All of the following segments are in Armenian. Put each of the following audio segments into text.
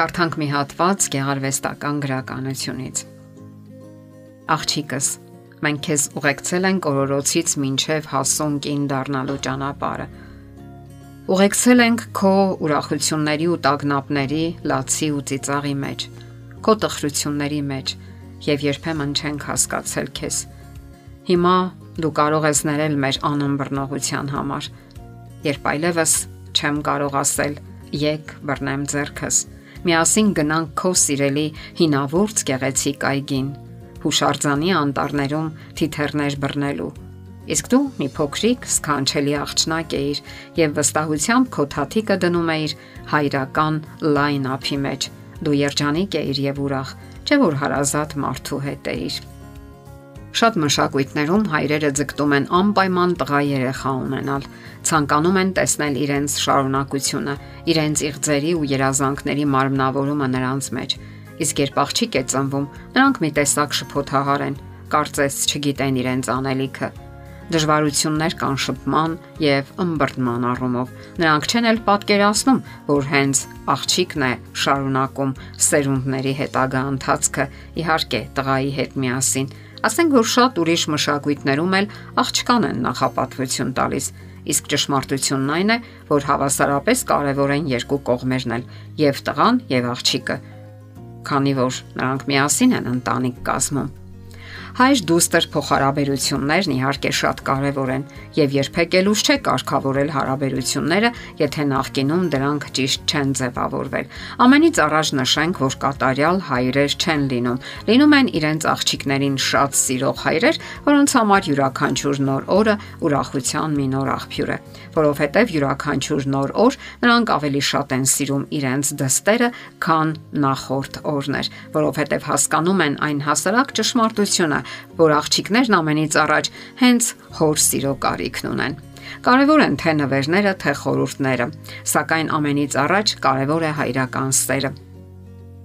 Կարդանք մի հատված գեղարվեստական գրականությունից։ Աղջիկս, մենք քեզ ուղեկցել ենք օրորոցից մինչև հասուն կին դառնալու ճանապարհը։ Ուղեկցել ենք քո ուրախությունների ու տագնապների, լացի ու ծիծաղի մեջ, քո տխրությունների մեջ, եւ երբեմն չենք հասկացել քեզ։ Հիմա դու կարող ես ներել մեր անըմբռնողության համար, երբ այլևս չեմ կարող ասել եկ բռնեմ ձեռքս Միասին գնանք քո սիրելի հինավուրց գեղեցիկ այգին, հուշարձանի անտառներում թիթեռներ բռնելու։ Իսկ դու մի փոքրիկ սքանչելի աղջնակ էիր եւ վստահությամբ քո թաթիկը դնում էիր հայրական լայն ափի մեջ։ Դու երջանիկ էիր եւ ուրախ, չէ՞ որ հարազատ մարդու հետ էիր։ Շատ մշակույթներում հայրերը ձգտում են անպայման տղա երեխա ունենալ, ցանկանում են տեսնել իրենց շարունակությունը, իրենց իղձերի ու երազանքների մարմնավորումը նրանց մեջ։ Իսկ երբ աղջիկ է ծնվում, նրանք մի տեսակ շփոթահար են, կարծես չգիտեն իրենց անելիքը դժվարություններ կան շփման եւ ըմբռնման առումով։ Նրանք չեն էլ պատկերացնում, որ հենց աղջիկն է շարունակում սերունդների հետագա ընթացքը, իհարկե, տղայի հետ միասին, Ասենք որ շատ ուրիշ մշակույթներում էլ աղջկան են նախապատվություն տալիս, իսկ ճշմարտությունն այն է, որ հավասարապես կարևոր են երկու կողմերն էլ՝ եւ տղան եւ աղջիկը, քանի որ նրանք միասին են ընտանիք կազմում։ Հայր դուստր փոխհարաբերություններն իհարկե շատ կարևոր են եւ երբեք էլ ուշ չէ կարգավորել հարաբերությունները, եթե նախկինում դրանք ճիշտ չեն ձևավորվել։ Ամենից առաջ նշենք, որ կատարյալ հայրեր չեն լինում։ Լինում են իրենց աղջիկներին շատ սիրող հայրեր, որոնց համար յուրաքանչյուր նոր օրը ուրախության մի նոր աղբյուր է, որովհետեւ յուրաքանչյուր նոր օր նրանք ավելի շատ են սիրում իրենց դստերը, քան նախորդ օրներ, որովհետեւ հասկանում են այն հասարակ ճշմարտությունը, որ աղջիկներն ամենից առաջ հենց հոր սիրո կարիքն ունեն։ Կարևոր են թե նվերները, թե խորհուրդները, սակայն ամենից առաջ կարևոր է հայրական սերը։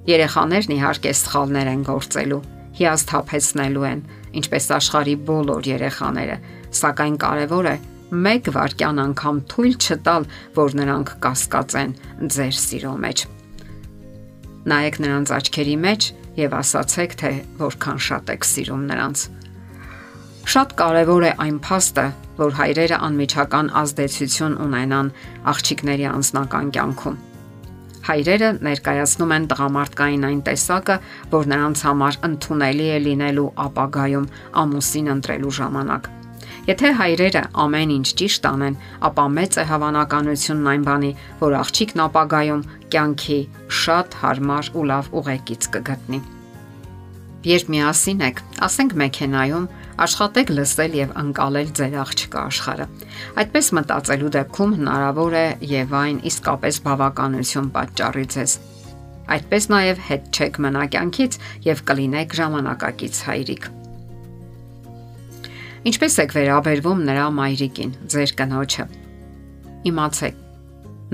Երեխաներն իհարկե սխալներ են գործելու, հիասթափեցնելու են, ինչպես աշխարի բոլոր երեխաները, սակայն կարևոր է մեկ վարքյան անգամ թույլ չտալ, որ նրանք կասկածեն ձեր սիրո մեջ։ Նայեք նրանց աչքերի մեջ եւ ասացեք, թե որքան շատ եք սիրում նրանց։ Շատ կարևոր է այն փաստը, որ հայրերը անմիջական ազդեցություն ունենան աղջիկների անձնական կյանքում։ Հայրերը ներկայացնում են տղամարդկային այն տեսակը, որ նրանց համար ընդունելի է լինելու ապագայում ամուսին ընտրելու ժամանակ։ Եթե հայրերը ամեն ինչ ճիշտ անեն, ապա մեծ է հավանականությունն այն բանի, որ աղջիկն ապագայում կյանքի շատ հարմար ու լավ ուղեկից կգտնի։ Երբ միասին եք, ասենք մեքենայում, աշխատեք լսել եւ անցալել ձեր աղջկա աշխարհը։ Այդպես մտածելու դեպքում հնարավոր է եւ այն իսկապես բավականություն պատճառի ձեզ։ Այդպես նաեւ հետ չեք մնա կյանքից եւ կլինեք ժամանակակից հայրիկ։ Ինչպես եք վերաբերվում նրա մայրիկին, ձեր կնոջը։ Իմացեք,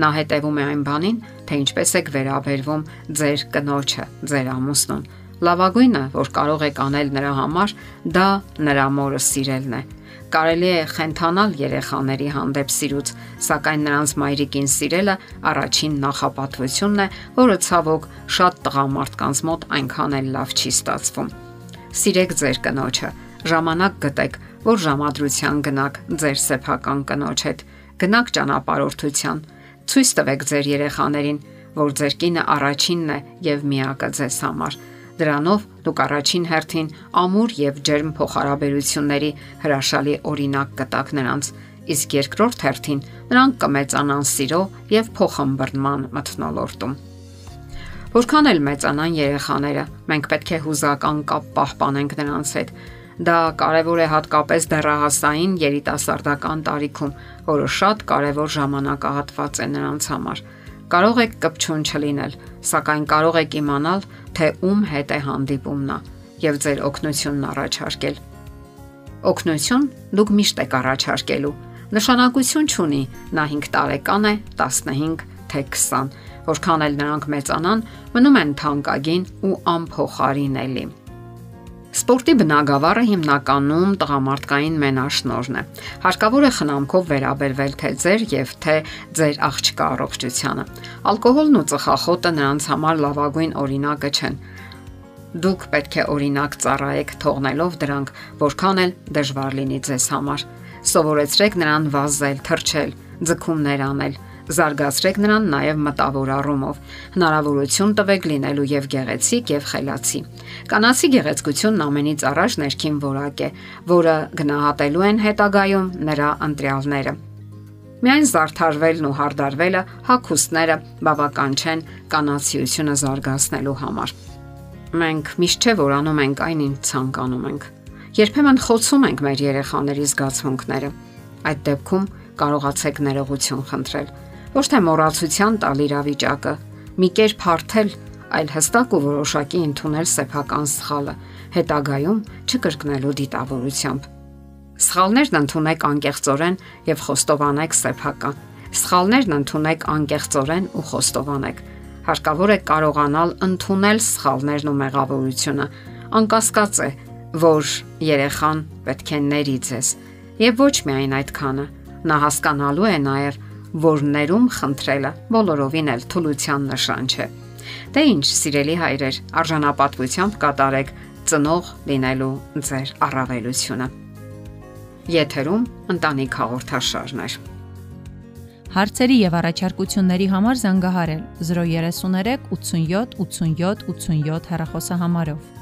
նա հետևում է այն բանին, թե ինչպես եք վերաբերվում ձեր կնոջը, ձեր ամուսնուն Լավագույնը, որ կարող եք անել նրա համար, դա նրա մորը սիրելն է։ Կարելի է խենթանալ երեխաների հանդեպ սիրուց, սակայն նրանց մայրիկին սիրելը առաջին նախապատվությունն է, որը ցավոք շատ տղամարդկանց մոտ այնքան էլ լավ չի ստացվում։ Սիրեք ձեր կնոջը, ժամանակ գտեք, որ ժամադրության գնաք ձեր սեփական կնոջ հետ, գնաք ճանապարհորդության, ցույց տվեք ձեր երեխաներին, որ ձեր կինը առաջինն է եւ միակը ձեզ համար Դրանով դուք առաջին հերթին ամուր եւ ջերմ փոխհարաբերությունների հրաշալի օրինակ կտակ նրանց, իսկ երկրորդ հերթին նրանք կմեծանան սիրո եւ փոխհմբռնման մթնոլորտում։ Որքան էլ մեծանան երեխաները, մենք պետք է հուզական կապ պահպանենք նրանց հետ։ Դա կարևոր է հատկապես դեռահասային երիտասարդական տարիքում, որը շատ կարևոր ժամանակահատված է նրանց համար։ Կարող եք կպչուն չլինել, սակայն կարող եք իմանալ, թե ում հետ է հանդիպում նա եւ ձեր օգնությունն առաջարկել։ Օգնություն դուք միշտ եք առաջարկելու։ Նշանակություն չունի նա 5 տարեկան է, 15 թե 20, որքան էլ նրանք մեծանան, մնում են թանկագին ու անփոխարինելի։ Սպորտի բնագավառը հիմնականում տղամարդկային մենաշնորհն է։ Հարկավոր է խնամքով վերաբերվել թե ձեր եւ թե ձեր աղջկա առողջությանը։ Ալկոհոլն ու ծխախոտը նրանց համար լավագույն օրինակը չեն։ Դուք պետք է օրինակ ծառայեք թողնելով դրանք, որքան էլ դժվար լինի ձեզ համար։ Սովորեցրեք նրան վազել, թռչել, ձգումներ անել, Զարգացրեք նրան նաև մտավոր առումով։ Հնարավորություն տվեք լինելու եւ գեղեցիկ եւ խելացի։ Կանացի գեղեցկությունն ամենից առաջ ներքին որակ է, որը գնահատելու են հետագայում նրա ընտրյալները։ Միայն զարթարվելն ու հարդարվելը հակոստները բավական չեն կանացիությունը զարգացնելու համար։ Մենք միշտ չէ որ անում ենք այն, ինչ ցանկանում ենք։ Երբեմն խոցում ենք մեր երեխաների զգացմունքները։ Այդ դեպքում կարողացեք ներողություն խնդրել ոչ թե մոռացության տալ իրավիճակը, մի կերպ հարթել, այլ հստակ ու որոշակի ընդունել սեփական սխալը, հետագայում չկրկնելու դիտավորությամբ։ Սխալներն ընդունեք անկեղծորեն եւ խոստովանեք սեփական։ Սխալներն ընդունեք անկեղծորեն ու խոստովանեք։ Հարկավոր է կարողանալ ընդունել սխալներն ու մեղավորությունը։ Անկասկած է, որ երեխան պետք է ների ձեզ։ Եվ ոչ միայն այդքանը։ Նա հասկանալու է նաև, որ ներում խնդրելը բոլորովին էլ թուլության նշան չէ։ Դե ինչ, սիրելի հայրեր, արժանապատվությամբ կատարեք ծնող լինելու ձեր առավելությունը։ Եթերում ընտանիք հաղորդաշարներ։ Հարցերի եւ առաջարկությունների համար զանգահարել 033 87 87 87 հեռախոսահամարով։